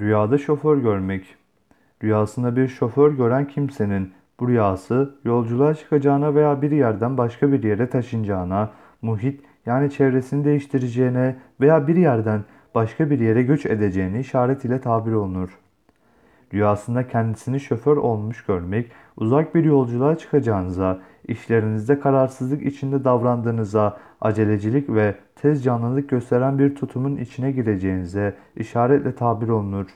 Rüyada şoför görmek. Rüyasında bir şoför gören kimsenin bu rüyası yolculuğa çıkacağına veya bir yerden başka bir yere taşınacağına, muhit yani çevresini değiştireceğine veya bir yerden başka bir yere göç edeceğini işaret ile tabir olunur. Rüyasında kendisini şoför olmuş görmek, uzak bir yolculuğa çıkacağınıza, işlerinizde kararsızlık içinde davrandığınıza, acelecilik ve tez canlılık gösteren bir tutumun içine gireceğinize işaretle tabir olunur.